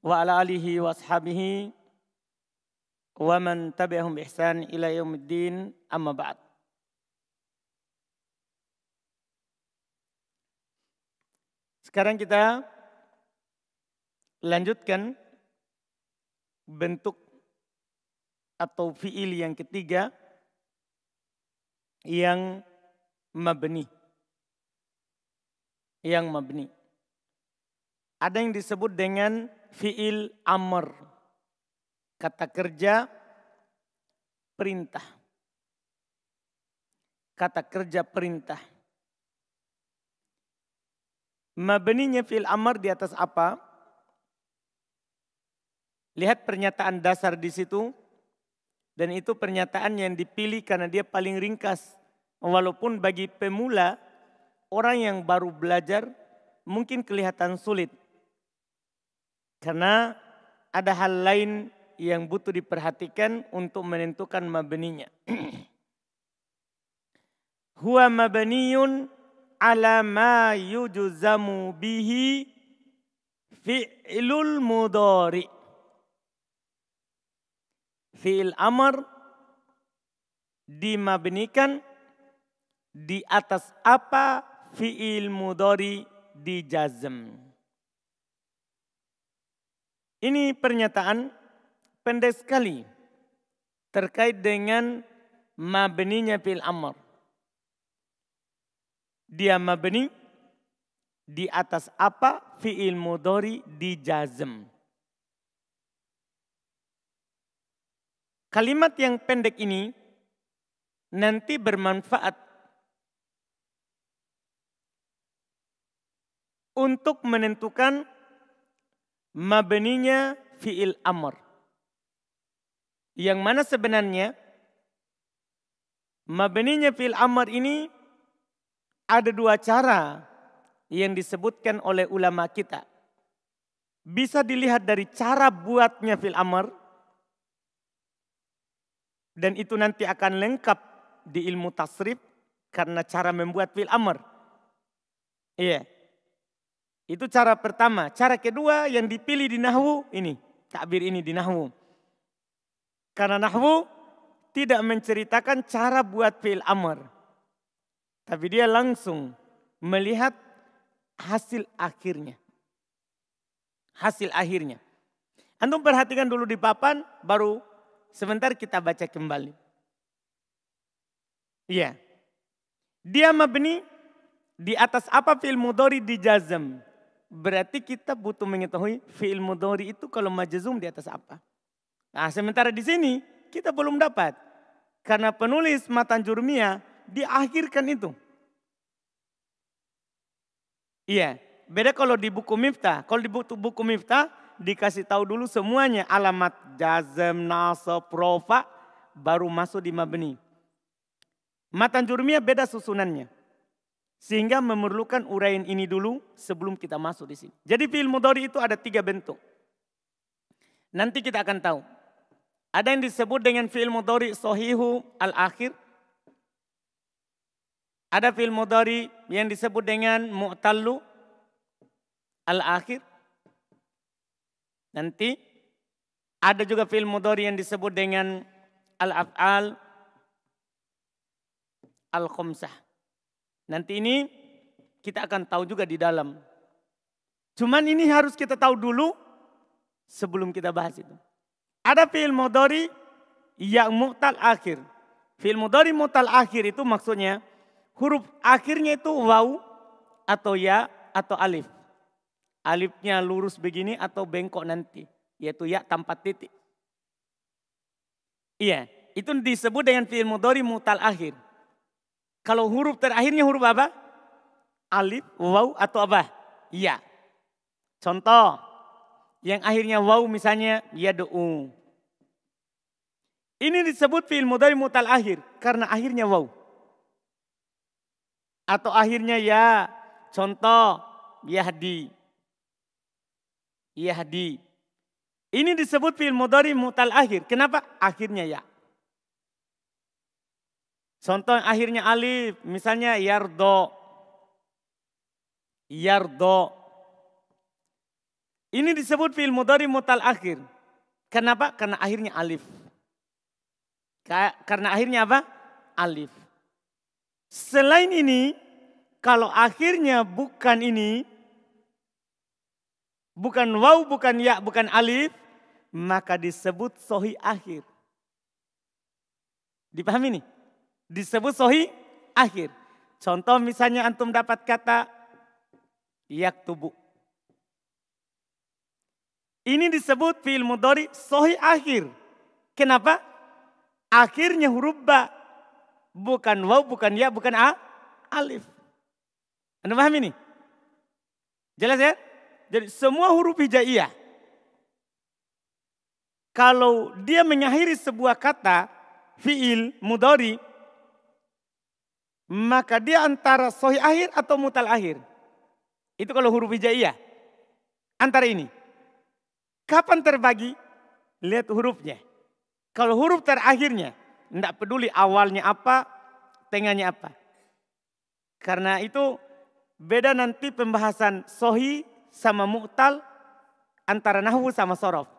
wa ala alihi wa ashabihi wa man tabi'ahum ihsan ila yaumiddin amma ba'd. Sekarang kita lanjutkan bentuk atau fiil yang ketiga yang mabni. Yang mabni. Ada yang disebut dengan fiil amr. Kata kerja perintah. Kata kerja perintah. Mabninya fiil amr di atas apa? Lihat pernyataan dasar di situ. Dan itu pernyataan yang dipilih karena dia paling ringkas. Walaupun bagi pemula, orang yang baru belajar mungkin kelihatan sulit. Karena ada hal lain yang butuh diperhatikan untuk menentukan mabninya. Huwa mabniyun ala ma yujzamu bihi fi'lul mudari. Fi'il amr dimabnikan di atas apa fi'il mudari dijazm. Ini pernyataan pendek sekali terkait dengan mabninya fil amr. Dia mabni di atas apa fi'il mudori di jazm. Kalimat yang pendek ini nanti bermanfaat untuk menentukan mabninya fi'il amr. Yang mana sebenarnya mabninya fi'il amr ini ada dua cara yang disebutkan oleh ulama kita. Bisa dilihat dari cara buatnya fil amr. Dan itu nanti akan lengkap di ilmu tasrif karena cara membuat fil amr. Iya. Itu cara pertama. Cara kedua yang dipilih di nahwu ini. Takbir ini di nahwu. Karena nahwu tidak menceritakan cara buat fi'il amr. Tapi dia langsung melihat hasil akhirnya. Hasil akhirnya. Antum perhatikan dulu di papan, baru sebentar kita baca kembali. Iya. Dia mabni di atas apa fi'il mudori di jazm. Berarti kita butuh mengetahui fi'il mudhari itu kalau majzum di atas apa. Nah sementara di sini kita belum dapat. Karena penulis matan jurmia diakhirkan itu. Iya, beda kalau di buku miftah. Kalau di buku, buku miftah dikasih tahu dulu semuanya alamat jazm, nasab, profa baru masuk di mabni. Matan jurmia beda susunannya. Sehingga memerlukan uraian ini dulu sebelum kita masuk di sini. Jadi fi'il mudhari itu ada tiga bentuk. Nanti kita akan tahu. Ada yang disebut dengan fi'il mudhari sohihu al-akhir. Ada fi'il mudhari yang disebut dengan mu'tallu al-akhir. Nanti ada juga fi'il mudhari yang disebut dengan al-af'al al-khumsah. Nanti ini kita akan tahu juga di dalam. Cuman ini harus kita tahu dulu sebelum kita bahas itu. Ada fi'il mudhari yang mu'tal akhir. Fi'il mudhari mu'tal akhir itu maksudnya huruf akhirnya itu waw atau ya atau alif. Alifnya lurus begini atau bengkok nanti. Yaitu ya tanpa titik. Iya, itu disebut dengan fi'il mudhari mu'tal akhir. Kalau huruf terakhirnya huruf apa? Alif, waw atau apa? Iya. Contoh, yang akhirnya waw misalnya yad'u. Ini disebut fi'il mudhari mutal akhir karena akhirnya waw. Atau akhirnya ya. Contoh, yahdi. Yahdi. Ini disebut fi'il mudhari mutal akhir. Kenapa? Akhirnya ya. Contoh akhirnya alif, misalnya yardo. Yardo. Ini disebut fi'il mudhari mutal akhir. Kenapa? Karena akhirnya alif. Karena akhirnya apa? Alif. Selain ini, kalau akhirnya bukan ini, bukan waw, bukan ya, bukan alif, maka disebut sohi akhir. Dipahami nih? Disebut sohi akhir. Contoh misalnya antum dapat kata yak tubuh. Ini disebut fi'il mudhari sohi akhir. Kenapa? Akhirnya huruf ba. Bukan waw, bukan ya, bukan a, alif. Anda paham ini? Jelas ya? Jadi semua huruf hijaiyah. Kalau dia mengakhiri sebuah kata, fi'il, mudori, maka dia antara sohi akhir atau mutal akhir. Itu kalau huruf hijaiyah. Antara ini. Kapan terbagi? Lihat hurufnya. Kalau huruf terakhirnya, tidak peduli awalnya apa, tengahnya apa. Karena itu beda nanti pembahasan sohi sama mu'tal antara nahwu sama sorof.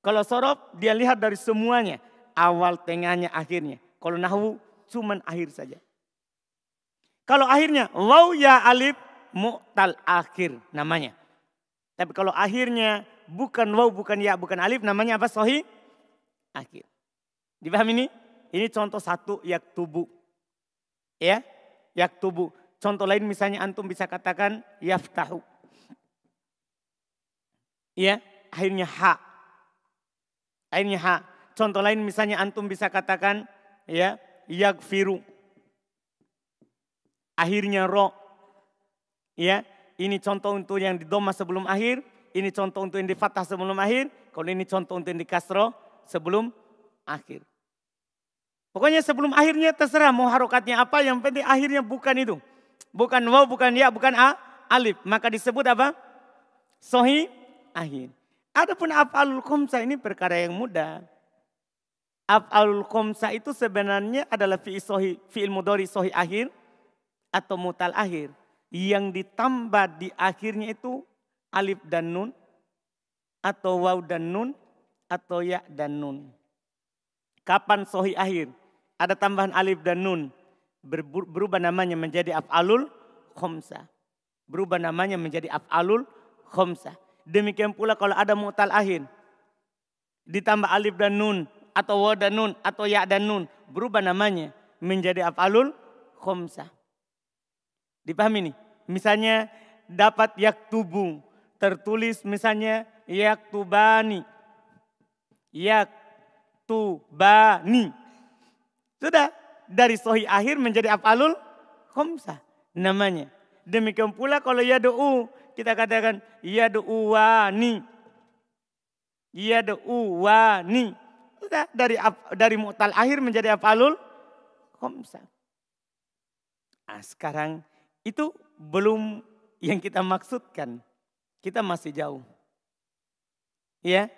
Kalau sorof dia lihat dari semuanya. Awal, tengahnya, akhirnya. Kalau nahwu cuman akhir saja. Kalau akhirnya waw ya alif mu'tal akhir namanya. Tapi kalau akhirnya bukan waw, bukan ya, bukan alif namanya apa? Sohi akhir. Dipahami ini? Ini contoh satu yak tubuh. Ya, yak tubuh. Contoh lain misalnya antum bisa katakan yaftahu. Ya, akhirnya ha. Akhirnya ha. Contoh lain misalnya antum bisa katakan ya yagfiru. Akhirnya ro. Ya, ini contoh untuk yang di doma sebelum akhir, ini contoh untuk yang di fathah sebelum akhir, kalau ini contoh untuk yang di kasro sebelum akhir. Pokoknya sebelum akhirnya terserah mau harokatnya apa, yang penting akhirnya bukan itu. Bukan waw, bukan ya, bukan a, alif. Maka disebut apa? Sohi akhir. Adapun af'alul khomsa ini perkara yang mudah. Af'alul khomsa itu sebenarnya adalah fi'il fi'il mudori sohi akhir atau mutal akhir. Yang ditambah di akhirnya itu alif dan nun atau waw dan nun atau ya dan nun. Kapan sohi akhir? Ada tambahan alif dan nun. Berubah namanya menjadi af'alul khomsa. Berubah namanya menjadi af'alul khomsa. Demikian pula kalau ada mu'tal akhir. Ditambah alif dan nun. Atau wa dan nun. Atau ya dan nun. Berubah namanya menjadi af'alul khomsa. Dipahami nih? Misalnya dapat yak tubuh. Tertulis misalnya yak tubani. Yak tubani. Sudah dari sohi akhir menjadi afalul khomsah namanya. Demikian pula kalau ya do'u kita katakan ya do'uwani. Ya do'uwani. Sudah dari dari mu'tal akhir menjadi afalul khomsah. Nah, sekarang itu belum yang kita maksudkan. Kita masih jauh. Ya.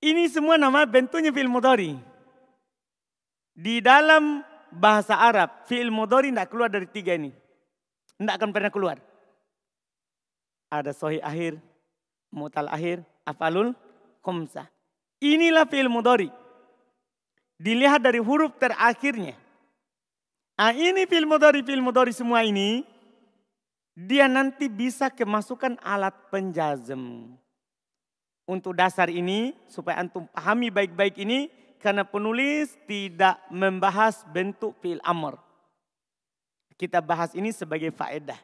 Ini semua nama bentuknya fil mudhari. Di dalam bahasa Arab, fi'il mudhari tidak keluar dari tiga ini. Tidak akan pernah keluar. Ada sohi akhir, mutal akhir, afalul, khumsah. Inilah fi'il mudhari. Dilihat dari huruf terakhirnya. Nah ini mudhari semua ini. Dia nanti bisa kemasukan alat penjazem. Untuk dasar ini, supaya antum pahami baik-baik ini, karena penulis tidak membahas bentuk fi'il amr. Kita bahas ini sebagai faedah.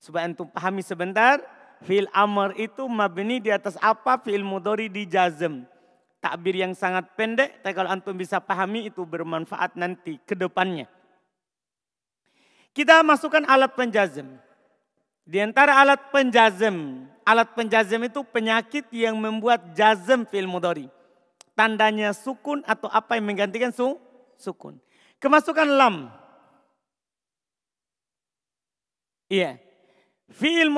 Supaya antum pahami sebentar, fi'il amr itu mabni di atas apa? Fi'il mudori di jazm. Takbir yang sangat pendek, tapi kalau antum bisa pahami itu bermanfaat nanti ke depannya. Kita masukkan alat penjazm. Di antara alat penjazm, alat penjazm itu penyakit yang membuat fi'il mudori tandanya sukun atau apa yang menggantikan su, sukun. Kemasukan lam. Iya. Fi'il.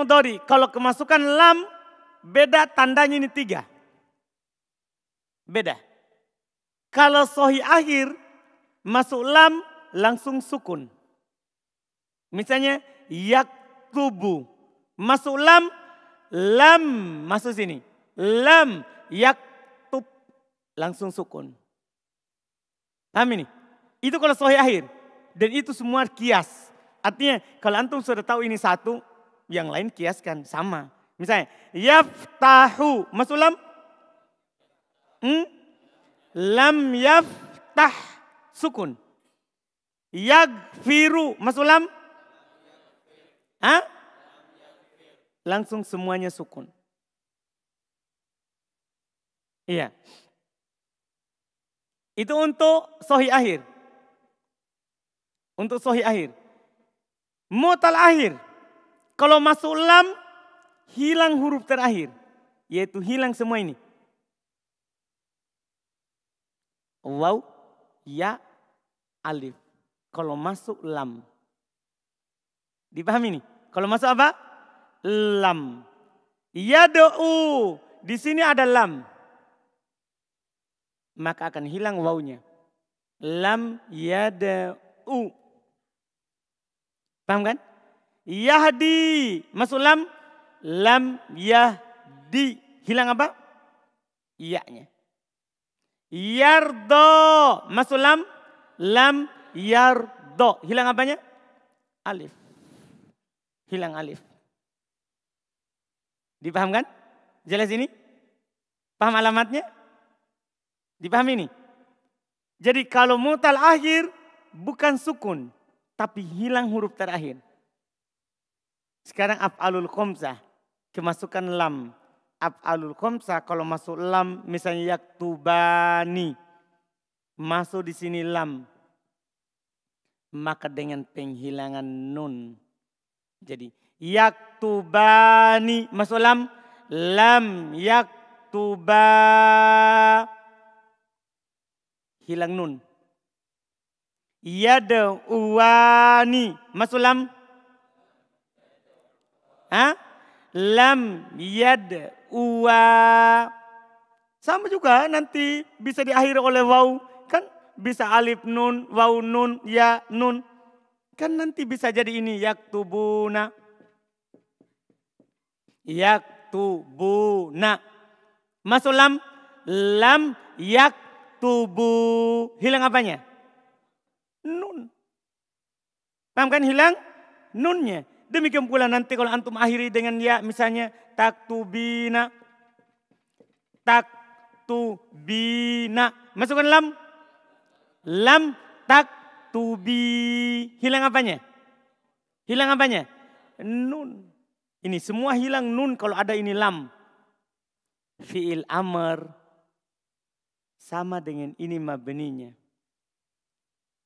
Kalau kemasukan lam, beda tandanya ini tiga. Beda. Kalau sohi akhir, masuk lam, langsung sukun. Misalnya, yak tubuh. Masuk lam, lam masuk sini. Lam yaktub langsung sukun. Paham ini? Itu kalau sahih akhir. Dan itu semua kias. Artinya kalau antum sudah tahu ini satu, yang lain kiaskan sama. Misalnya, yaftahu, masuk lam? Hmm? Lam yaftah, sukun. Yagfiru, masuk lam? Hah? Langsung semuanya sukun. Iya. Itu untuk sohi akhir. Untuk sohi akhir. Mutal akhir. Kalau masuk lam, hilang huruf terakhir. Yaitu hilang semua ini. Waw, ya, alif. Kalau masuk lam. Dipahami ini? Kalau masuk apa? Lam. Yadu'u. Di sini ada lam. Maka akan hilang wawunya. Lam yada'u. Paham kan? Yahdi. Masuk lam. Lam yahdi. Hilang apa? Iya-nya. Yardo. Masuk lam. Lam yardo. Hilang apanya? Alif hilang alif. Dipahamkan? Jelas ini? Paham alamatnya? Dipahami ini? Jadi kalau mutal akhir bukan sukun, tapi hilang huruf terakhir. Sekarang af'alul khomsah, kemasukan lam. Af'alul khomsah kalau masuk lam misalnya yaktubani. Masuk di sini lam. Maka dengan penghilangan nun jadi yaktubani masuk lam lam yaktuba. Hilang nun. Yad'uwani masuk lam. Ha? Lam yad'uwa. Sama juga nanti bisa diakhiri oleh waw. Kan bisa alif nun waw nun ya nun Kan nanti bisa jadi ini yaktubuna. Yaktubuna. Masuk lam. Lam yaktubu. Hilang apanya? Nun. Paham kan hilang? Nunnya. Demikian pula nanti kalau antum akhiri dengan ya misalnya taktubina. Taktubina. Masukkan lam. Lam tak to be. Hilang apanya? Hilang apanya? Nun. Ini semua hilang nun kalau ada ini lam. Fi'il amr sama dengan ini mabninya.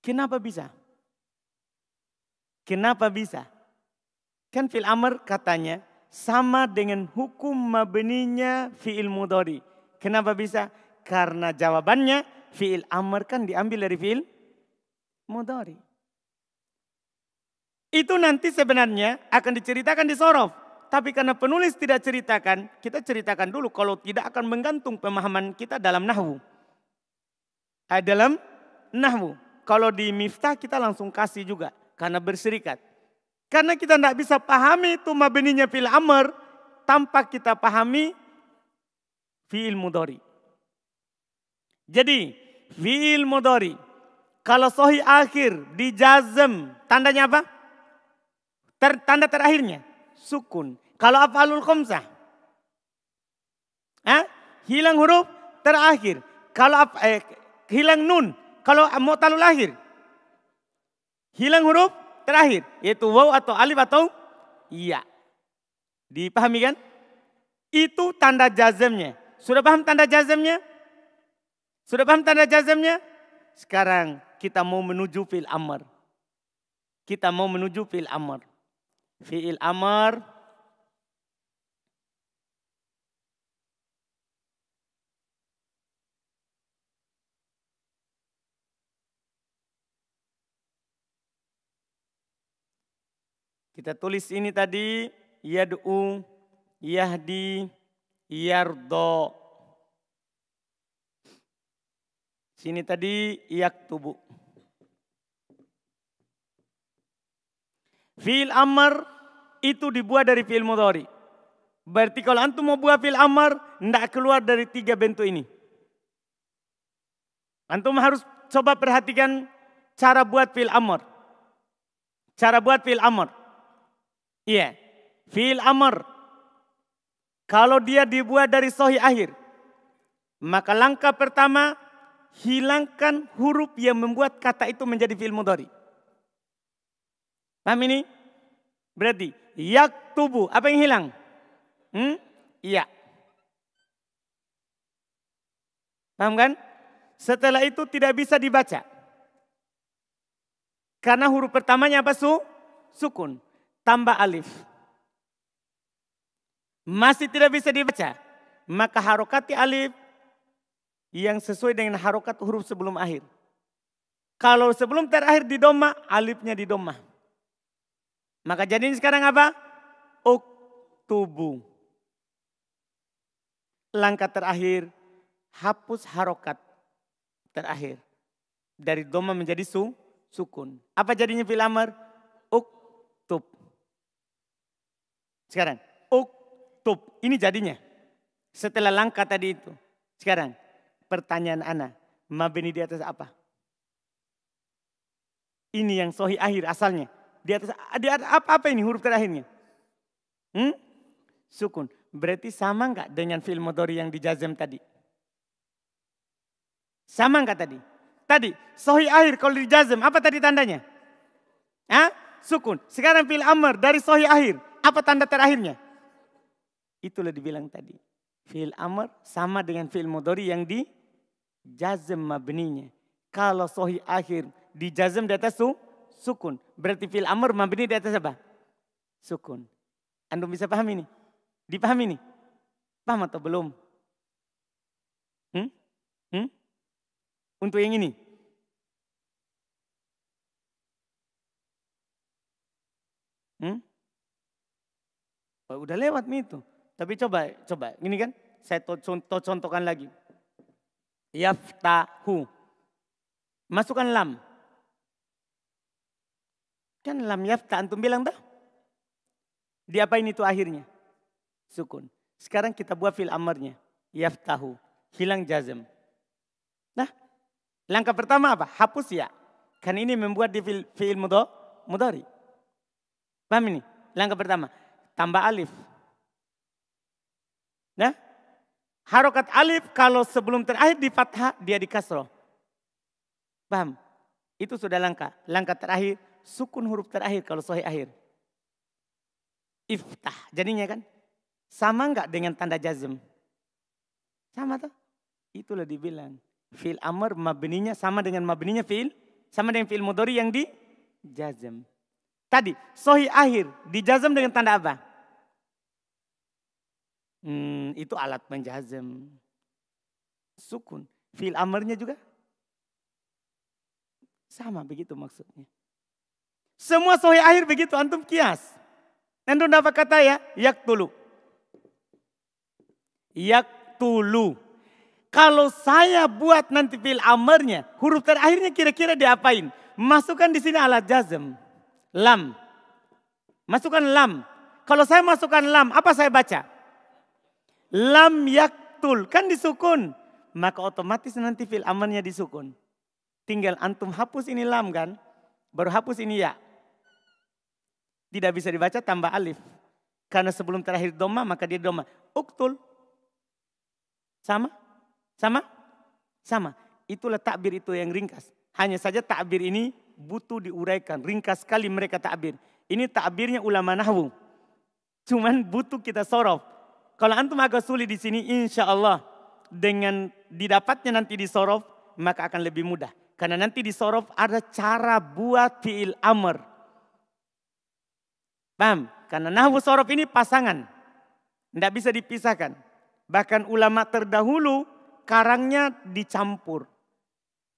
Kenapa bisa? Kenapa bisa? Kan fi'il amr katanya sama dengan hukum mabninya fi'il mudori. Kenapa bisa? Karena jawabannya fi'il amr kan diambil dari fi'il mudari. Itu nanti sebenarnya akan diceritakan di sorof. Tapi karena penulis tidak ceritakan, kita ceritakan dulu kalau tidak akan menggantung pemahaman kita dalam nahwu. Eh, dalam nahwu. Kalau di miftah kita langsung kasih juga karena berserikat. Karena kita tidak bisa pahami itu mabeninya fil amr tanpa kita pahami fi'il mudori. Jadi fi'il mudori kalau sohi akhir di jazm, tandanya apa? Ter, tanda terakhirnya, sukun. Kalau afalul khomsah, eh, hilang huruf terakhir. Kalau eh, hilang nun, kalau mu'talul akhir, hilang huruf terakhir, yaitu waw atau alif atau iya. Dipahami kan? Itu tanda jazmnya. Sudah paham tanda jazmnya? Sudah paham tanda jazmnya? Sekarang kita mau menuju fil amr. Kita mau menuju fil amr. Fi'il amr Kita tulis ini tadi yad'u, yahdi, yardo. Sini tadi yaktubu. Fi'il amr itu dibuat dari fi'il mudhari. Berarti kalau antum mau buat fil amar, tidak keluar dari tiga bentuk ini. Antum harus coba perhatikan cara buat fil amar. Cara buat fil amar. Iya, fil amar. Kalau dia dibuat dari sohi akhir, maka langkah pertama hilangkan huruf yang membuat kata itu menjadi fil mudhari. Paham ini? Berarti yak tubuh apa yang hilang? Hmm? Iya. Paham kan? Setelah itu tidak bisa dibaca. Karena huruf pertamanya apa su? Sukun. Tambah alif. Masih tidak bisa dibaca. Maka harokati alif yang sesuai dengan harokat huruf sebelum akhir. Kalau sebelum terakhir di doma, alifnya di doma. Maka jadi sekarang apa? Uktubu. Langkah terakhir, hapus harokat terakhir. Dari doma menjadi su, sukun. Apa jadinya fil amr? Uktub. Sekarang, uktub. Ini jadinya. Setelah langkah tadi itu. Sekarang, Pertanyaan Ana, mabeni di atas apa? Ini yang sohi akhir asalnya. Di atas, di atas apa-apa ini huruf terakhirnya? Hmm? Sukun. Berarti sama enggak dengan fil modori yang di jazam tadi? Sama enggak tadi? Tadi, sohi akhir kalau di jazam, apa tadi tandanya? Hah? Sukun. Sekarang fil amr dari sohi akhir. Apa tanda terakhirnya? Itulah dibilang tadi. Fil amr sama dengan fil modori yang di jazm mabninya. Kalau sohi akhir di jazm di atas su, sukun. Berarti fil amr mabni di atas apa? Sukun. Anda bisa paham ini? Dipahami ini? Paham atau belum? Hmm? Hmm? Untuk yang ini? Hmm? Oh, udah lewat nih itu. Tapi coba, coba. Ini kan saya contoh contohkan lagi. Yaftahu. Masukkan lam. Kan lam yafta antum bilang dah. Diapain itu akhirnya? Sukun. Sekarang kita buat fil amarnya. Yaftahu. Hilang jazm. Nah, langkah pertama apa? Hapus ya. Kan ini membuat di fil, fil mudari. Paham ini? Langkah pertama. Tambah alif. Nah, harokat alif kalau sebelum terakhir di fathah dia di kasroh. Paham? Itu sudah langkah. Langkah terakhir sukun huruf terakhir kalau sahih akhir. Iftah. Jadinya kan sama enggak dengan tanda jazm? Sama tuh. Itulah dibilang. Fil amr mabninya sama dengan mabninya fil. Sama dengan fil mudori yang di jazm. Tadi sahih akhir di jazm dengan tanda apa? Hmm, itu alat menjazem. Sukun. Fil amarnya juga sama begitu maksudnya. Semua sohi akhir begitu antum kias. Antum dapat kata ya, yak tulu. Yak tulu. Kalau saya buat nanti fil amarnya, huruf terakhirnya kira-kira diapain? Masukkan di sini alat jazm. Lam. Masukkan lam. Kalau saya masukkan lam, apa saya baca? Lam yaktul. Kan disukun. Maka otomatis nanti fil amannya disukun. Tinggal antum hapus ini lam kan. Baru hapus ini ya. Tidak bisa dibaca tambah alif. Karena sebelum terakhir doma maka dia doma. Uktul. Sama? Sama? Sama. Itulah takbir itu yang ringkas. Hanya saja takbir ini butuh diuraikan. Ringkas sekali mereka takbir. Ini takbirnya ulama nahwu. Cuman butuh kita sorof. Kalau antum agak sulit di sini, insya Allah dengan didapatnya nanti di sorof, maka akan lebih mudah. Karena nanti di sorof ada cara buat fi'il amr. Paham? Karena nahwu sorof ini pasangan. Tidak bisa dipisahkan. Bahkan ulama terdahulu karangnya dicampur.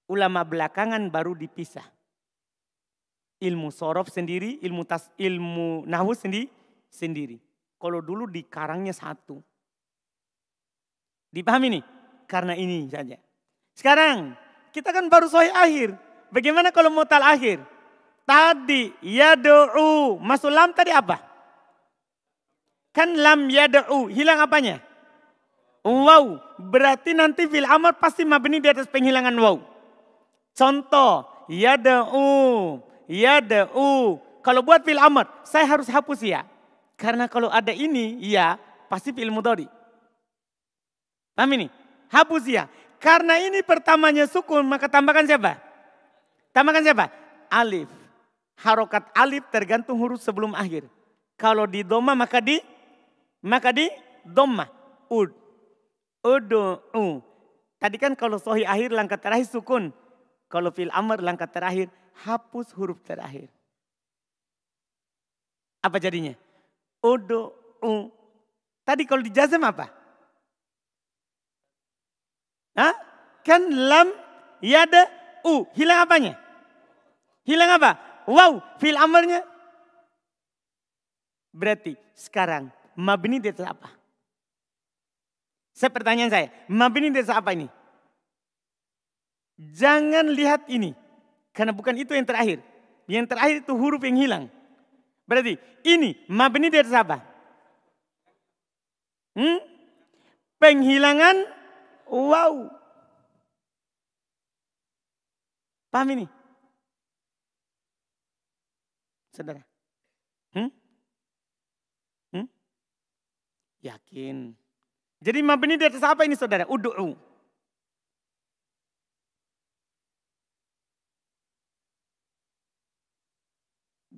Ulama belakangan baru dipisah. Ilmu sorof sendiri, ilmu tas, ilmu nahwu sendiri, sendiri. Kalau dulu di karangnya satu. Dipahami nih? Karena ini saja. Sekarang kita kan baru sahih akhir. Bagaimana kalau mutal akhir? Tadi ya do'u. Masuk lam tadi apa? Kan lam yada'u, hilang apanya? Wow, berarti nanti fil amr pasti mabni di atas penghilangan wow. Contoh, yada'u, yada'u. Kalau buat fil amr, saya harus hapus ya. Karena kalau ada ini, ya pasti fil mudhari. Paham ini? Hapus ya. Karena ini pertamanya sukun, maka tambahkan siapa? Tambahkan siapa? Alif. Harokat alif tergantung huruf sebelum akhir. Kalau di doma maka di maka di doma. Ud. Udu. U. Tadi kan kalau sohi akhir langkah terakhir sukun. Kalau fil amr langkah terakhir hapus huruf terakhir. Apa jadinya? Udu. U. Tadi kalau di jazam apa? Hah? Kan lam yada u. Hilang apanya? Hilang apa? Wow, fil amarnya. Berarti sekarang mabni di atas apa? Saya pertanyaan saya, mabni di atas apa ini? Jangan lihat ini. Karena bukan itu yang terakhir. Yang terakhir itu huruf yang hilang. Berarti ini mabni atas apa? Hmm? Penghilangan wow. Paham ini? Saudara. Hmm? Hmm? Yakin. Jadi mabni di atas apa ini saudara? Udu'u.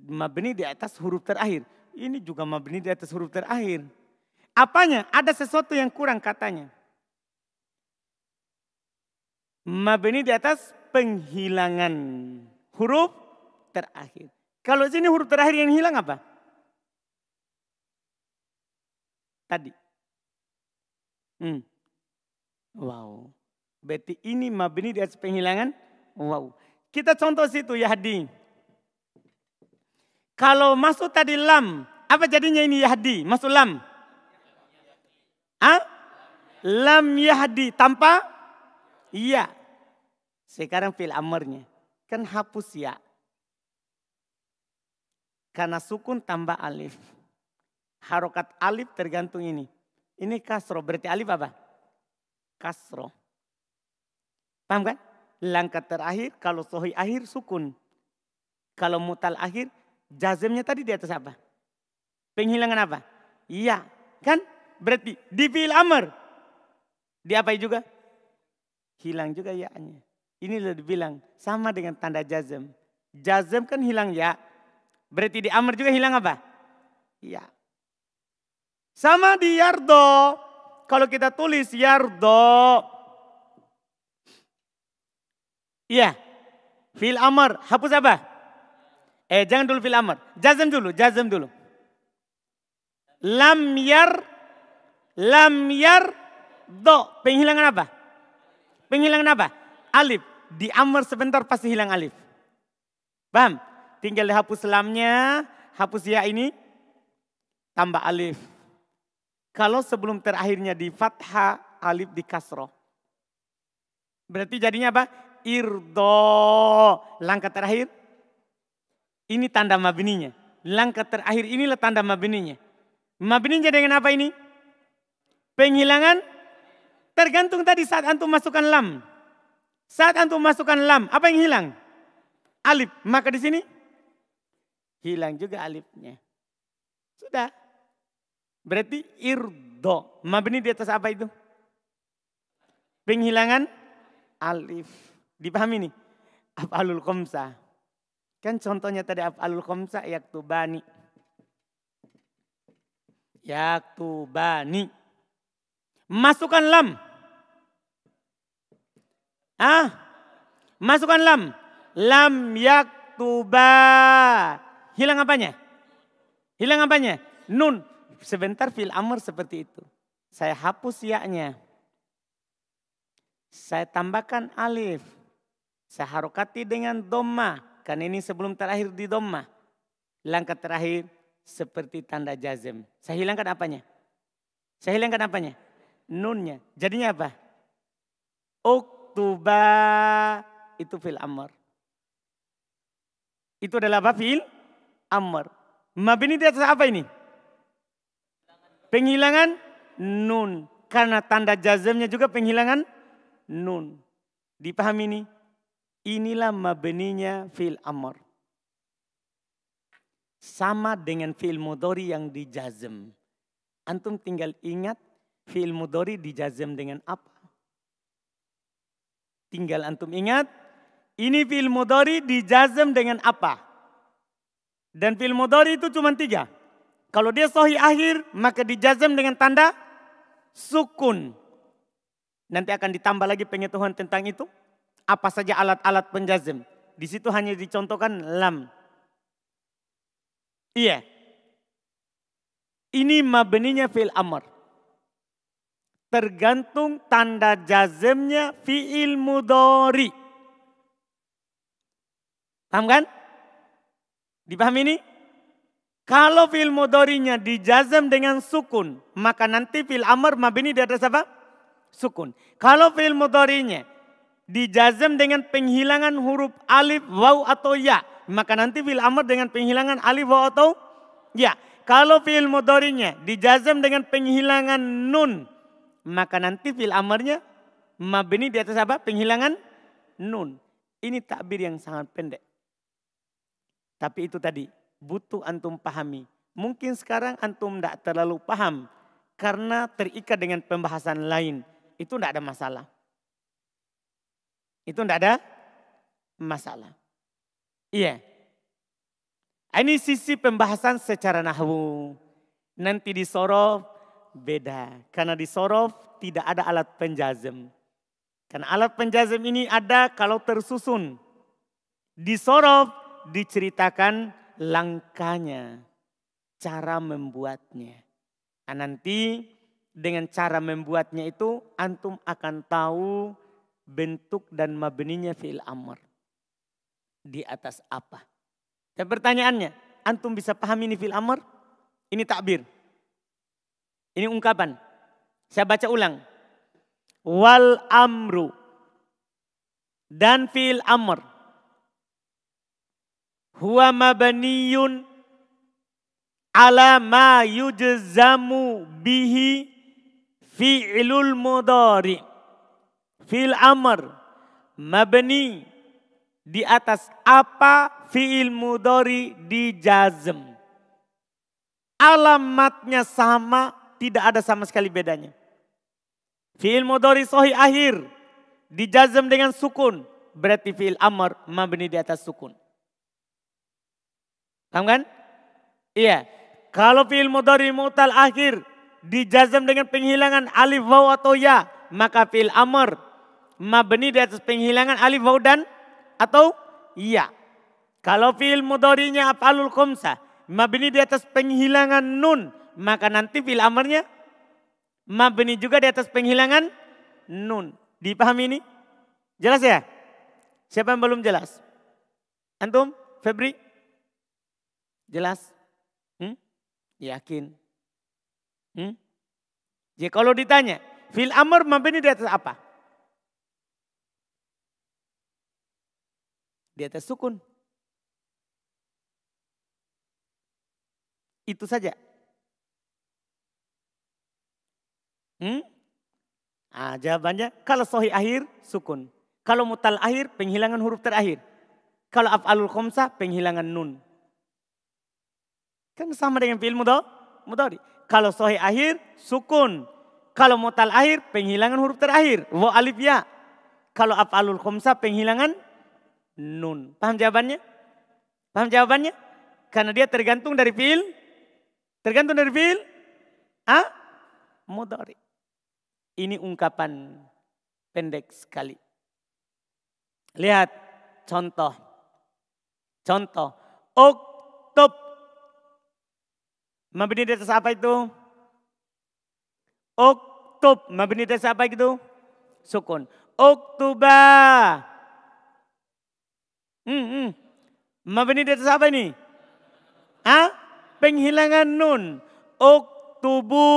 Mabni di atas huruf terakhir. Ini juga mabni di atas huruf terakhir. Apanya? Ada sesuatu yang kurang katanya. Mabni di atas penghilangan huruf terakhir. Kalau sini huruf terakhir yang hilang apa? Tadi. Hmm. Wow. Berarti ini mabni di atas penghilangan. Wow. Kita contoh situ Yahdi. Kalau masuk tadi lam. Apa jadinya ini Yahdi? Masuk lam. Ah? Lam Yahdi. Tanpa? Iya. Sekarang fil amarnya. Kan hapus ya. Karena sukun tambah alif. Harokat alif tergantung ini. Ini kasro, berarti alif apa? Kasro. Paham kan? Langkah terakhir kalau sohi akhir sukun. Kalau mutal akhir jazemnya tadi di atas apa? Penghilangan apa? Iya. Kan? Berarti di fil amr. Di apa juga? Hilang juga ya-nya. Ini lebih dibilang sama dengan tanda jazem. Jazem kan hilang ya. Berarti di Amr juga hilang apa? Iya. Sama di Yardo. Kalau kita tulis Yardo. Iya. Fil Amr. Hapus apa? Eh jangan dulu fil Amr. Jazem dulu. Jazem dulu. Lam yar. Lam yar. Do. Penghilangan apa? Penghilangan apa? Alif. Di Amr sebentar pasti hilang alif. Paham? Tinggal dihapus lamnya, hapus ya ini, tambah alif. Kalau sebelum terakhirnya di fathah, alif di kasroh. Berarti jadinya apa? Irdo. Langkah terakhir. Ini tanda mabininya. Langkah terakhir inilah tanda mabininya. Mabininya dengan apa ini? Penghilangan tergantung tadi saat antum masukkan lam. Saat antum masukkan lam, apa yang hilang? Alif. Maka di sini hilang juga alifnya. Sudah. Berarti irdo. Mabni di atas apa itu? Penghilangan alif. Dipahami nih? Af'alul komsa. Kan contohnya tadi af'alul komsa yaktubani. Yaktubani. Masukkan lam. Ah, masukkan lam. Lam yaktuba. Hilang apanya? Hilang apanya? Nun. Sebentar fil amr seperti itu. Saya hapus ya-nya. Saya tambahkan alif. Saya harokati dengan doma. Kan ini sebelum terakhir di doma. Langkah terakhir seperti tanda jazm. Saya hilangkan apanya? Saya hilangkan apanya? Nunnya. Jadinya apa? Oktuba itu fil amr. Itu adalah apa fil? Amr. Mabini di atas apa ini? Penghilangan nun. Karena tanda jazamnya juga penghilangan nun. Dipahami ini? Inilah mabeninya fil amr. Sama dengan fil mudori yang dijazm. Antum tinggal ingat fil mudori dijazm dengan apa? Tinggal antum ingat ini fil mudori dijazm dengan apa? Dan fil mudori itu cuma tiga. Kalau dia sohi akhir maka dijazm dengan tanda sukun. Nanti akan ditambah lagi pengetahuan tentang itu. Apa saja alat-alat penjazm. Di situ hanya dicontohkan lam. Iya. Ini mabeninya fil amr. Tergantung tanda jazmnya fi'il mudori. Paham kan? Dipahami ini? Kalau fil mudorinya dijazam dengan sukun, maka nanti fil amr mabini di atas apa? Sukun. Kalau fil mudorinya dijazam dengan penghilangan huruf alif, waw atau ya, maka nanti fil amr dengan penghilangan alif, waw atau ya. Kalau fil mudorinya dijazam dengan penghilangan nun, maka nanti fil amrnya mabini di atas apa? Penghilangan nun. Ini takbir yang sangat pendek. Tapi itu tadi, butuh antum pahami. Mungkin sekarang antum tidak terlalu paham karena terikat dengan pembahasan lain. Itu tidak ada masalah. Itu tidak ada masalah. Iya. Ini sisi pembahasan secara nahwu. Nanti di sorof beda. Karena di sorof tidak ada alat penjazem. Karena alat penjazem ini ada kalau tersusun. Di sorof diceritakan langkahnya, cara membuatnya. Nah, nanti dengan cara membuatnya itu antum akan tahu bentuk dan mabeninya fi'il amr. Di atas apa? Dan pertanyaannya, antum bisa paham ini fi'il amr? Ini takbir. Ini ungkapan. Saya baca ulang. Wal amru. Dan fi'il amr huwa mabaniyun ala ma yujzamu bihi fi'lul mudari fil amr mabni di atas apa fi'il mudari dijazm alamatnya sama tidak ada sama sekali bedanya fi'il mudari sahih akhir dijazm dengan sukun berarti fi'il amr mabni di atas sukun Paham kan? Iya. Kalau fi'il mudhari mu'tal akhir dijazam dengan penghilangan alif waw atau ya, maka fi'il amr mabni di atas penghilangan alif waw dan atau ya. Kalau fi'il mudhari'nya af'alul khamsah mabni di atas penghilangan nun, maka nanti fi'il amrnya mabni juga di atas penghilangan nun. Dipahami ini? Jelas ya? Siapa yang belum jelas? Antum? Febri? Jelas? Hmm? Yakin? Hmm? Jadi kalau ditanya, fil amr mabni di atas apa? Di atas sukun. Itu saja. Hmm? Ah, jawabannya kalau sohi akhir sukun. Kalau mutal akhir penghilangan huruf terakhir. Kalau af'alul khomsah penghilangan nun. Kan sama dengan fi'il mudhari. Kalau sohi akhir, sukun. Kalau mutal akhir, penghilangan huruf terakhir. Wa alif ya. Kalau af'alul khumsa, penghilangan nun. Paham jawabannya? Paham jawabannya? Karena dia tergantung dari fi'il. Tergantung dari fi'il. Ah? Mudhari. Ini ungkapan pendek sekali. Lihat contoh. Contoh. Mabni di atas apa itu? Mabni di atas apa itu? Sukun. Uktuba. Hmm, hmm. Mabni di atas apa ini? Hah? Penghilangan nun. Uktubu.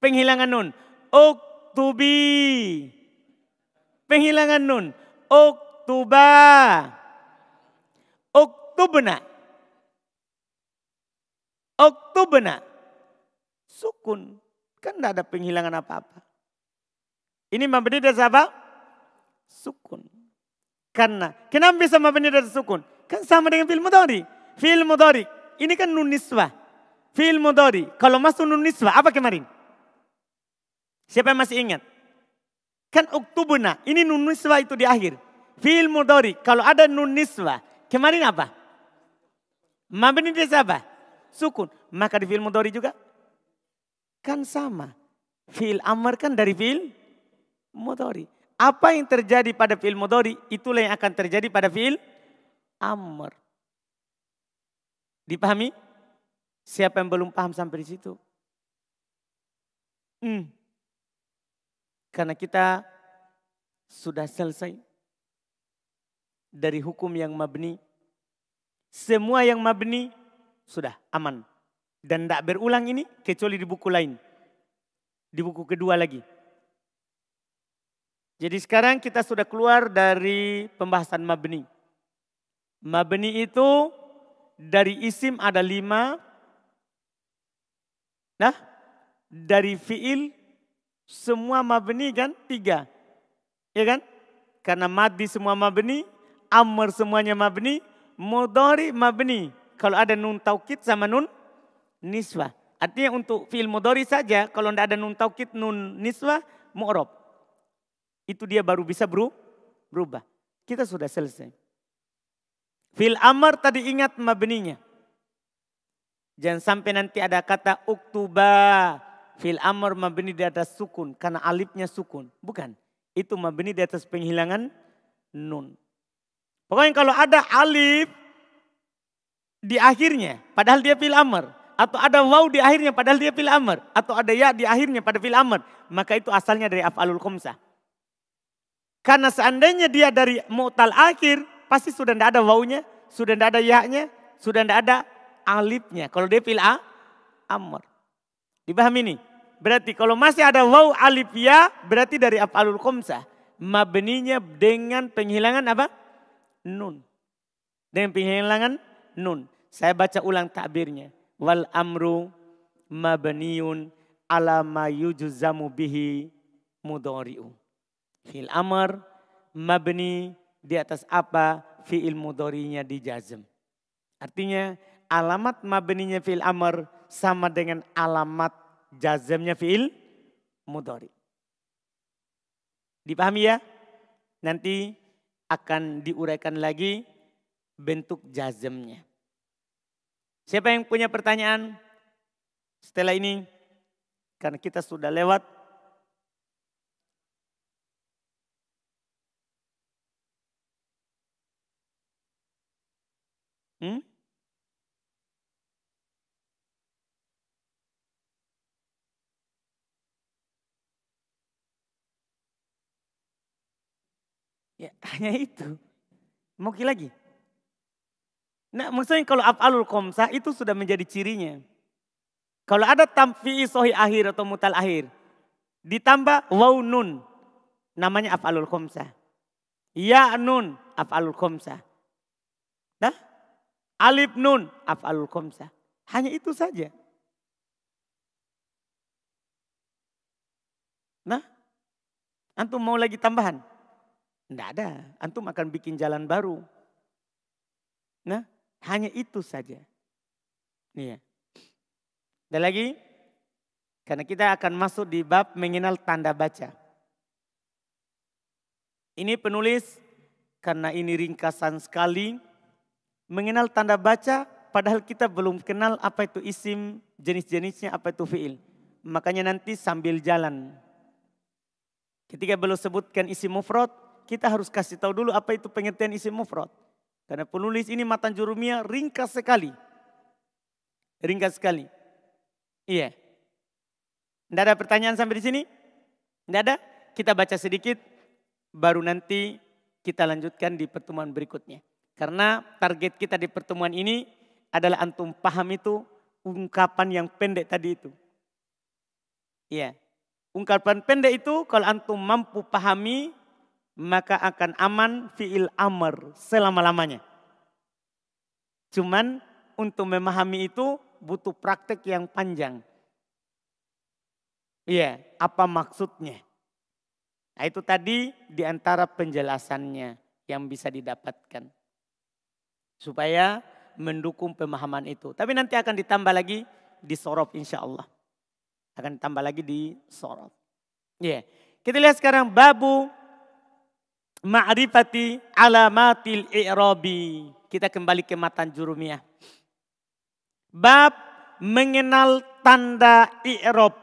Penghilangan nun. Uktubi. Penghilangan nun. Uktuba. Uktubna. Oktubna. Sukun. Kan tidak ada penghilangan apa-apa. Ini mabni dari apa? Sukun. Karena, kenapa bisa mabni dari sukun? Kan sama dengan fil mudhari. Fil mudhari, ini kan nun nisbah. Fil mudhari, kalau masuk nun nisbah, apa kemarin? Siapa yang masih ingat? Kan uktubuna, ini nun nisbah itu di akhir. Fil mudhari, kalau ada nun nisbah, kemarin apa? Mabni dari apa? Sukun. Maka di fil mudhari juga kan sama. Fil amr kan dari fil mudhari. Apa yang terjadi pada fi'il mudhari itulah yang akan terjadi pada fi'il amr. Dipahami? Siapa yang belum paham sampai di situ? Hmm. Karena kita sudah selesai dari hukum yang mabni. Semua yang mabni sudah aman. Dan tidak berulang ini kecuali di buku lain. Di buku kedua lagi. Jadi sekarang kita sudah keluar dari pembahasan mabni. Mabni itu dari isim ada lima. Nah, dari fiil semua mabni kan tiga. Ya kan? Karena madi semua mabni, amr semuanya mabni, mudhari mabni. Kalau ada nun taukid sama nun niswah. Artinya untuk fiil mudhari saja kalau tidak ada nun taukid nun niswah mu'rob itu dia baru bisa berubah. Kita sudah selesai. Fil amar tadi ingat mabninya. Jangan sampai nanti ada kata uktuba. Fil amar mabni di atas sukun. Karena alifnya sukun. Bukan. Itu mabni di atas penghilangan nun. Pokoknya kalau ada alif di akhirnya. Padahal dia fil amar. Atau ada waw di akhirnya padahal dia fil amar. Atau ada ya di akhirnya pada fil amar. Maka itu asalnya dari af'alul khumsah. Karena seandainya dia dari mu'tal akhir, pasti sudah tidak ada wawunya, sudah tidak ada ya-nya, sudah tidak ada alifnya. Kalau dia pilih A, amr. Dipahami ini? Berarti kalau masih ada waw alif ya, berarti dari af'alul khomsah. Mabninya dengan penghilangan apa? Nun. Dengan penghilangan nun. Saya baca ulang takbirnya. Wal amru mabniun ala ma yujzamu bihi mudhari'u. Fi'il amr mabni di atas apa fi'il mudorinya dijazm. Artinya alamat mabninya fi'il amr sama dengan alamat jazmnya fi'il mudori. Dipahami ya? Nanti akan diuraikan lagi bentuk jazmnya. Siapa yang punya pertanyaan setelah ini? Karena kita sudah lewat Hmm? Ya hanya itu. Mau lagi? Nah maksudnya kalau af'alul komsa itu sudah menjadi cirinya. Kalau ada tamfi'i sohi akhir atau mutal akhir. Ditambah waw nun. Namanya af'alul komsa. Ya nun af'alul komsa. Alif nun af'alul khomsah. Hanya itu saja. Nah, antum mau lagi tambahan? Tidak ada, antum akan bikin jalan baru. Nah, hanya itu saja. Nih ya. Dan lagi, karena kita akan masuk di bab mengenal tanda baca. Ini penulis karena ini ringkasan sekali mengenal tanda baca padahal kita belum kenal apa itu isim, jenis-jenisnya apa itu fiil. Makanya nanti sambil jalan. Ketika belum sebutkan isim mufrad, kita harus kasih tahu dulu apa itu pengertian isim mufrad. Karena penulis ini matan jurumia ringkas sekali. Ringkas sekali. Iya. Tidak ada pertanyaan sampai di sini? Tidak ada? Kita baca sedikit, baru nanti kita lanjutkan di pertemuan berikutnya. Karena target kita di pertemuan ini adalah antum paham itu ungkapan yang pendek tadi itu. Iya. Ungkapan pendek itu kalau antum mampu pahami maka akan aman fiil amr selama-lamanya. Cuman untuk memahami itu butuh praktek yang panjang. Iya, apa maksudnya? Nah, itu tadi di antara penjelasannya yang bisa didapatkan. Supaya mendukung pemahaman itu. Tapi nanti akan ditambah lagi di sorop insya Allah. Akan ditambah lagi di sorop. Ya, yeah. kita lihat sekarang babu ma'rifati alamatil i'rabi. Kita kembali ke matan jurumiyah. Bab mengenal tanda i'rab.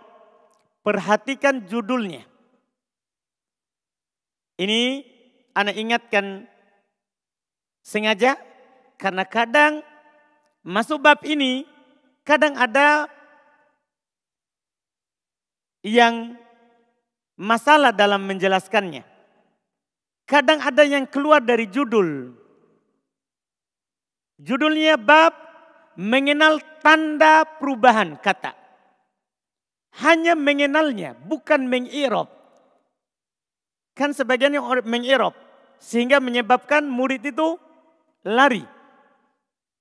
Perhatikan judulnya. Ini anak ingatkan sengaja karena kadang masuk bab ini kadang ada yang masalah dalam menjelaskannya. Kadang ada yang keluar dari judul. Judulnya bab mengenal tanda perubahan kata. Hanya mengenalnya, bukan mengirob. Kan sebagian yang mengirob. Sehingga menyebabkan murid itu lari.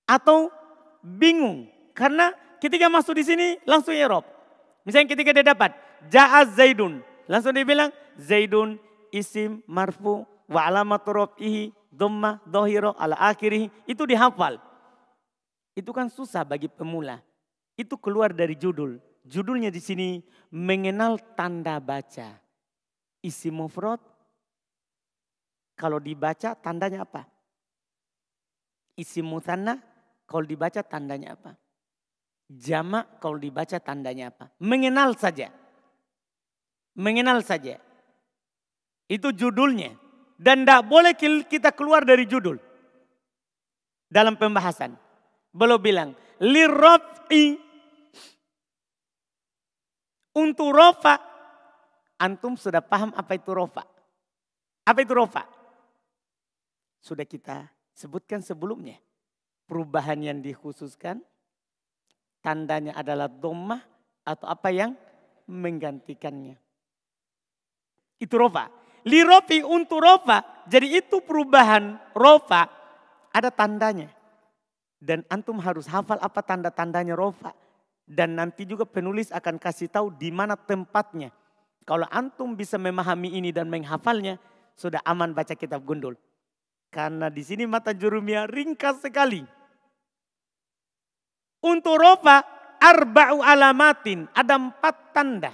Atau bingung. Karena ketika masuk di sini langsung irob. Misalnya ketika dia dapat. Ja'az Zaidun. Langsung dia bilang Zaidun isim marfu wa alamatu rob'ihi dhamma dohiro ala akhirih. Itu dihafal. Itu kan susah bagi pemula. Itu keluar dari judul. Judulnya di sini mengenal tanda baca. Isi mufrad kalau dibaca tandanya apa? Isi mutanna kalau dibaca tandanya apa? Jamak kalau dibaca tandanya apa? Mengenal saja. Mengenal saja. Itu judulnya. Dan tidak boleh kita keluar dari judul. Dalam pembahasan. Belum bilang. Lirraf'i. Untuk rofa Antum sudah paham apa itu rofa? Apa itu rofa? Sudah kita sebutkan sebelumnya. Perubahan yang dikhususkan, tandanya adalah domah atau apa yang menggantikannya. Itu rofa. Lirofi untuk rofa. Jadi itu perubahan rofa ada tandanya. Dan antum harus hafal apa tanda-tandanya rofa. Dan nanti juga penulis akan kasih tahu di mana tempatnya kalau antum bisa memahami ini dan menghafalnya, sudah aman baca kitab gundul. Karena di sini mata jurumia ringkas sekali. Untuk rofa arba'u alamatin, ada empat tanda.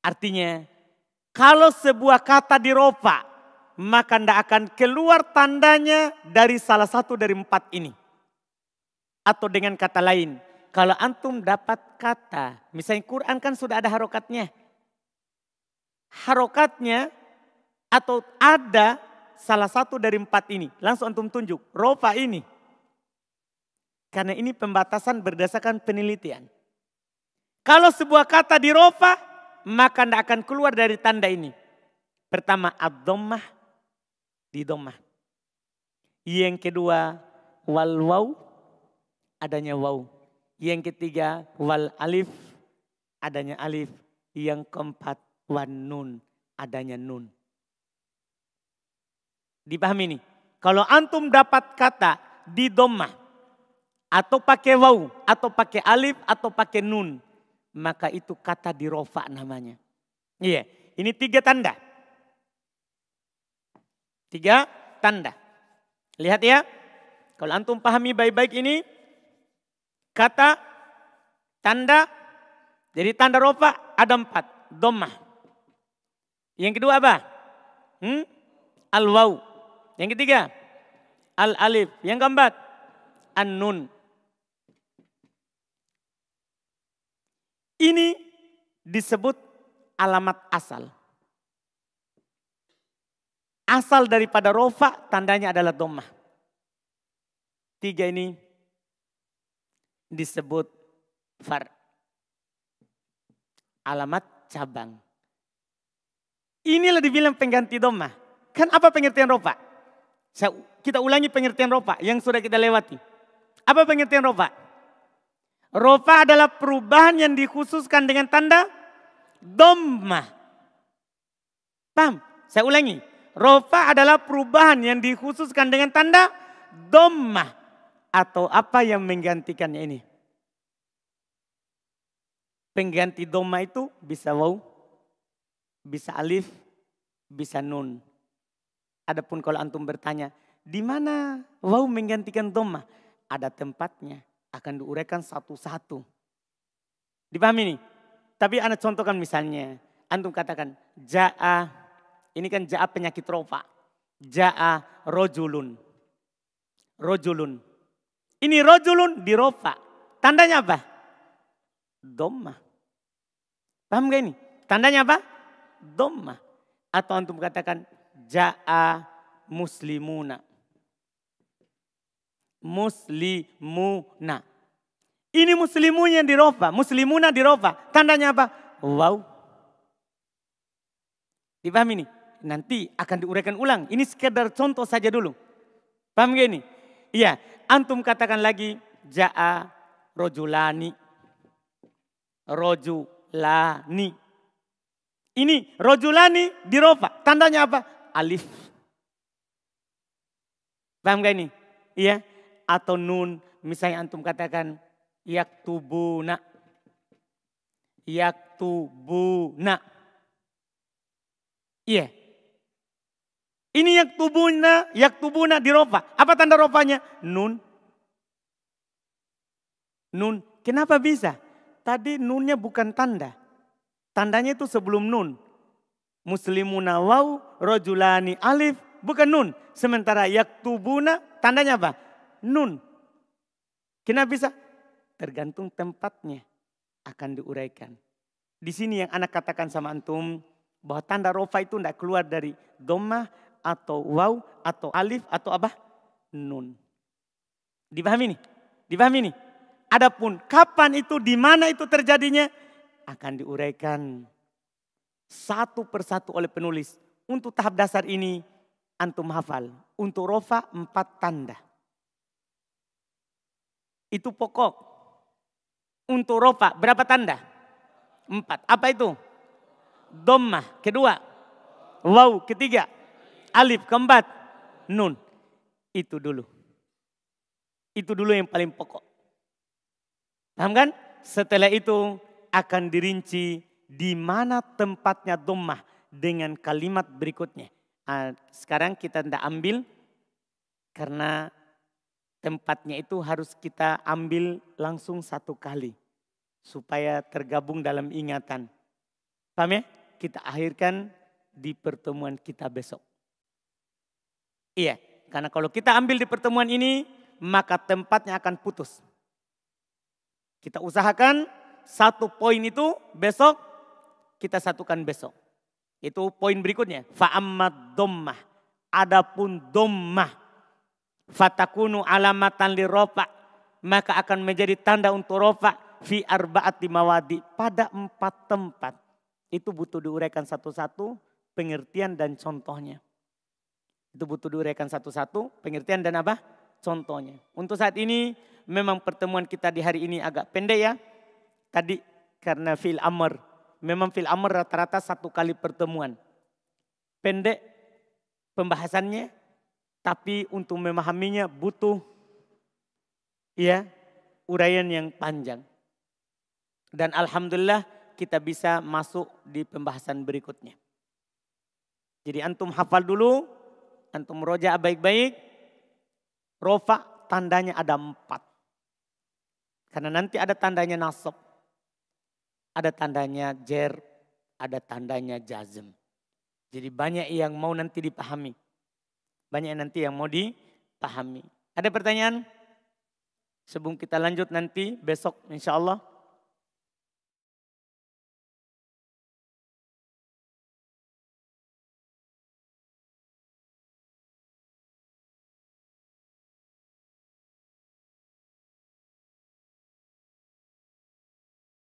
Artinya, kalau sebuah kata di rofa, maka tidak akan keluar tandanya dari salah satu dari empat ini. Atau dengan kata lain, kalau antum dapat kata, misalnya Quran kan sudah ada harokatnya. Harokatnya atau ada salah satu dari empat ini. Langsung antum tunjuk, rofa ini. Karena ini pembatasan berdasarkan penelitian. Kalau sebuah kata di rofa, maka tidak akan keluar dari tanda ini. Pertama, ad-dhammah di dhammah. Yang kedua, wal waw, adanya waw. Yang ketiga wal alif adanya alif. Yang keempat wan nun adanya nun. Dipahami ini? Kalau antum dapat kata di domah atau pakai waw atau pakai alif atau pakai nun maka itu kata di rofa namanya. Iya, ini tiga tanda. Tiga tanda. Lihat ya. Kalau antum pahami baik-baik ini, kata tanda. Jadi tanda rofa ada empat. Domah. Yang kedua apa? Hmm? Al-waw. Yang ketiga? Al-alif. Yang keempat? An-nun. Ini disebut alamat asal. Asal daripada rofa tandanya adalah domah. Tiga ini disebut far. Alamat cabang. Inilah dibilang pengganti doma. Kan apa pengertian ropa? Kita ulangi pengertian ropa yang sudah kita lewati. Apa pengertian ropa? Ropa adalah perubahan yang dikhususkan dengan tanda doma. Paham? Saya ulangi. Rofa adalah perubahan yang dikhususkan dengan tanda doma. atau apa yang menggantikannya ini? Pengganti doma itu bisa waw, bisa alif, bisa nun. Adapun kalau antum bertanya, di mana waw menggantikan doma? Ada tempatnya, akan diuraikan satu-satu. Dipahami nih? Tapi anda contohkan misalnya, antum katakan ja'a, ini kan ja'a penyakit rofa. Ja'a rojulun. Rojulun. Ini rojulun di rofa. Tandanya apa? Doma. Paham gak ini? Tandanya apa? Doma. Atau antum katakan ja'a muslimuna. Muslimuna. Ini muslimunya di rofa, muslimuna di rofa. Tandanya apa? Wow. Dipahami ini? Nanti akan diuraikan ulang. Ini sekedar contoh saja dulu. Paham gak ini? Iya, antum katakan lagi ja'a rojulani. Roju lani. Ini rojulani di rofa. Tandanya apa? Alif. Paham gak ini? Iya. Atau nun. Misalnya antum katakan yaktubuna. Yaktubuna. Iya. Ini yaktubuna, yaktubuna di rofa. Apa tanda rofanya? Nun. Nun. Kenapa bisa? tadi nunnya bukan tanda. Tandanya itu sebelum nun. Muslimuna waw, rojulani alif, bukan nun. Sementara yaktubuna, tandanya apa? Nun. Kenapa bisa? Tergantung tempatnya akan diuraikan. Di sini yang anak katakan sama antum, bahwa tanda rofa itu tidak keluar dari domah atau waw atau alif atau apa? Nun. Dipahami nih? Dipahami nih? Adapun kapan itu, di mana itu terjadinya akan diuraikan satu persatu oleh penulis. Untuk tahap dasar ini antum hafal. Untuk rofa empat tanda. Itu pokok. Untuk rofa berapa tanda? Empat. Apa itu? Dommah kedua. Wow ketiga. Alif keempat. Nun. Itu dulu. Itu dulu yang paling pokok. Paham kan? Setelah itu akan dirinci di mana tempatnya domah dengan kalimat berikutnya. Nah, sekarang kita tidak ambil karena tempatnya itu harus kita ambil langsung satu kali. Supaya tergabung dalam ingatan. Paham ya? Kita akhirkan di pertemuan kita besok. Iya, karena kalau kita ambil di pertemuan ini, maka tempatnya akan putus. Kita usahakan satu poin itu besok kita satukan besok. Itu poin berikutnya. Fa'ammad dommah. Adapun dommah. Fatakunu alamatan li rofa. Maka akan menjadi tanda untuk rofa. Fi arba'ati mawadi. Pada empat tempat. Itu butuh diuraikan satu-satu. Pengertian dan contohnya. Itu butuh diuraikan satu-satu. Pengertian dan apa? Contohnya. Untuk saat ini memang pertemuan kita di hari ini agak pendek ya. Tadi karena fil amr. Memang fil amr rata-rata satu kali pertemuan. Pendek pembahasannya. Tapi untuk memahaminya butuh ya uraian yang panjang. Dan Alhamdulillah kita bisa masuk di pembahasan berikutnya. Jadi antum hafal dulu, antum roja baik-baik. Rofa tandanya ada empat. Karena nanti ada tandanya nasab. Ada tandanya jer, ada tandanya jazm. Jadi banyak yang mau nanti dipahami. Banyak nanti yang mau dipahami. Ada pertanyaan? Sebelum kita lanjut nanti besok insya Allah